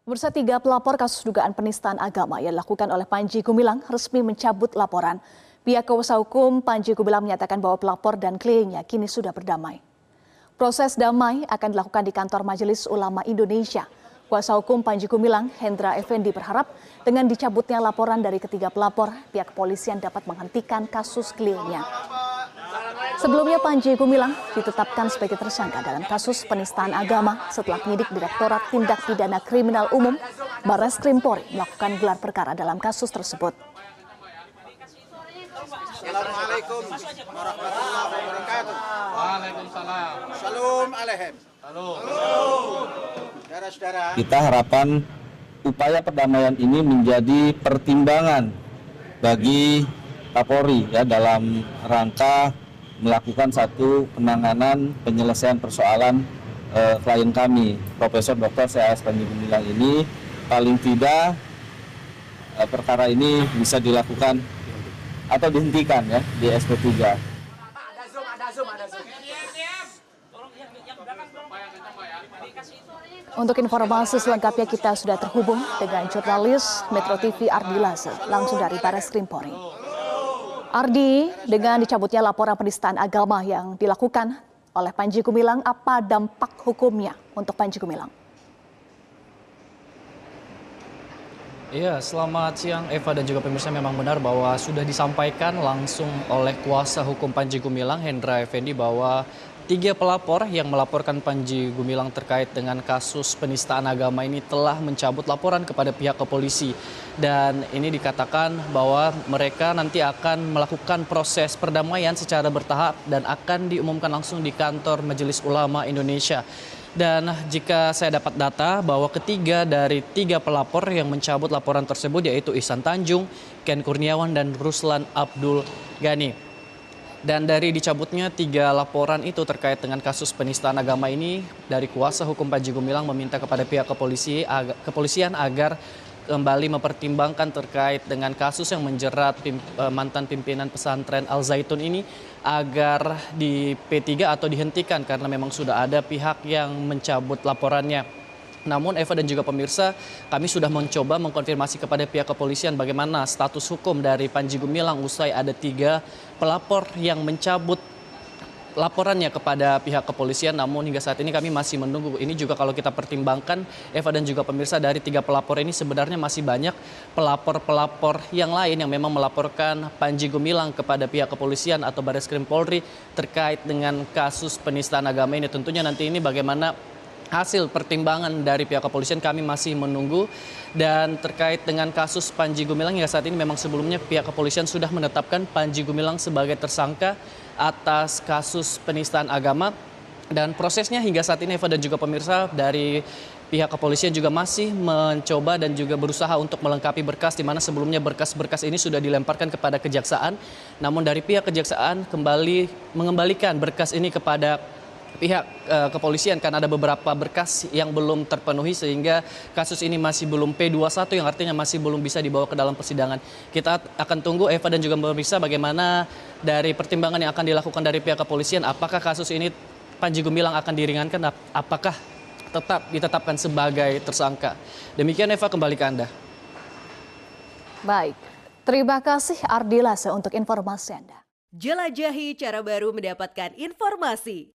Bursa tiga pelapor kasus dugaan penistaan agama yang dilakukan oleh Panji Gumilang resmi mencabut laporan. Pihak kuasa hukum Panji Gumilang menyatakan bahwa pelapor dan kliennya kini sudah berdamai. Proses damai akan dilakukan di kantor Majelis Ulama Indonesia. Kuasa hukum Panji Gumilang, Hendra Effendi berharap dengan dicabutnya laporan dari ketiga pelapor, pihak kepolisian dapat menghentikan kasus kliennya. Sebelumnya Panji Gumilang ditetapkan sebagai tersangka dalam kasus penistaan agama setelah penyidik Direktorat Tindak Pidana Kriminal Umum Bares Krimpori melakukan gelar perkara dalam kasus tersebut. Assalamualaikum warahmatullahi wabarakatuh. Waalaikumsalam. Salam alaikum. Saudara-saudara, Kita harapan upaya perdamaian ini menjadi pertimbangan bagi Kapolri ya dalam rangka melakukan satu penanganan penyelesaian persoalan eh, klien kami Profesor Dr. C.A.S. Panji Gumilang ini paling tidak eh, perkara ini bisa dilakukan atau dihentikan ya di SP3. Untuk informasi selengkapnya kita sudah terhubung dengan jurnalis Metro TV Ardi Lase langsung dari Bares Krimpori. Ardi, dengan dicabutnya laporan penistaan agama yang dilakukan oleh Panji Gumilang, apa dampak hukumnya untuk Panji Gumilang? Iya, selamat siang Eva dan juga pemirsa memang benar bahwa sudah disampaikan langsung oleh kuasa hukum Panji Gumilang Hendra Effendi bahwa tiga pelapor yang melaporkan Panji Gumilang terkait dengan kasus penistaan agama ini telah mencabut laporan kepada pihak kepolisi dan ini dikatakan bahwa mereka nanti akan melakukan proses perdamaian secara bertahap dan akan diumumkan langsung di kantor Majelis Ulama Indonesia. Dan jika saya dapat data bahwa ketiga dari tiga pelapor yang mencabut laporan tersebut yaitu Ihsan Tanjung, Ken Kurniawan, dan Ruslan Abdul Ghani. Dan dari dicabutnya tiga laporan itu terkait dengan kasus penistaan agama ini, dari kuasa hukum Panji Gumilang meminta kepada pihak kepolisi, ag- kepolisian agar kembali mempertimbangkan terkait dengan kasus yang menjerat pim- eh, mantan pimpinan pesantren Al Zaitun ini agar di P3 atau dihentikan karena memang sudah ada pihak yang mencabut laporannya. Namun Eva dan juga pemirsa, kami sudah mencoba mengkonfirmasi kepada pihak kepolisian bagaimana status hukum dari Panji Gumilang usai ada tiga pelapor yang mencabut laporannya kepada pihak kepolisian. Namun hingga saat ini kami masih menunggu. Ini juga kalau kita pertimbangkan Eva dan juga pemirsa dari tiga pelapor ini sebenarnya masih banyak pelapor-pelapor yang lain yang memang melaporkan Panji Gumilang kepada pihak kepolisian atau Baris Krim Polri terkait dengan kasus penistaan agama ini. Tentunya nanti ini bagaimana hasil pertimbangan dari pihak kepolisian kami masih menunggu. Dan terkait dengan kasus Panji Gumilang hingga saat ini memang sebelumnya pihak kepolisian sudah menetapkan Panji Gumilang sebagai tersangka atas kasus penistaan agama. Dan prosesnya hingga saat ini Eva dan juga pemirsa dari pihak kepolisian juga masih mencoba dan juga berusaha untuk melengkapi berkas di mana sebelumnya berkas-berkas ini sudah dilemparkan kepada kejaksaan. Namun dari pihak kejaksaan kembali mengembalikan berkas ini kepada pihak eh, kepolisian karena ada beberapa berkas yang belum terpenuhi sehingga kasus ini masih belum P21 yang artinya masih belum bisa dibawa ke dalam persidangan. Kita akan tunggu Eva dan juga pemirsa bagaimana dari pertimbangan yang akan dilakukan dari pihak kepolisian apakah kasus ini Panji Gumilang akan diringankan ap- apakah tetap ditetapkan sebagai tersangka. Demikian Eva kembali ke Anda. Baik, terima kasih Ardi Lase untuk informasi Anda. Jelajahi cara baru mendapatkan informasi.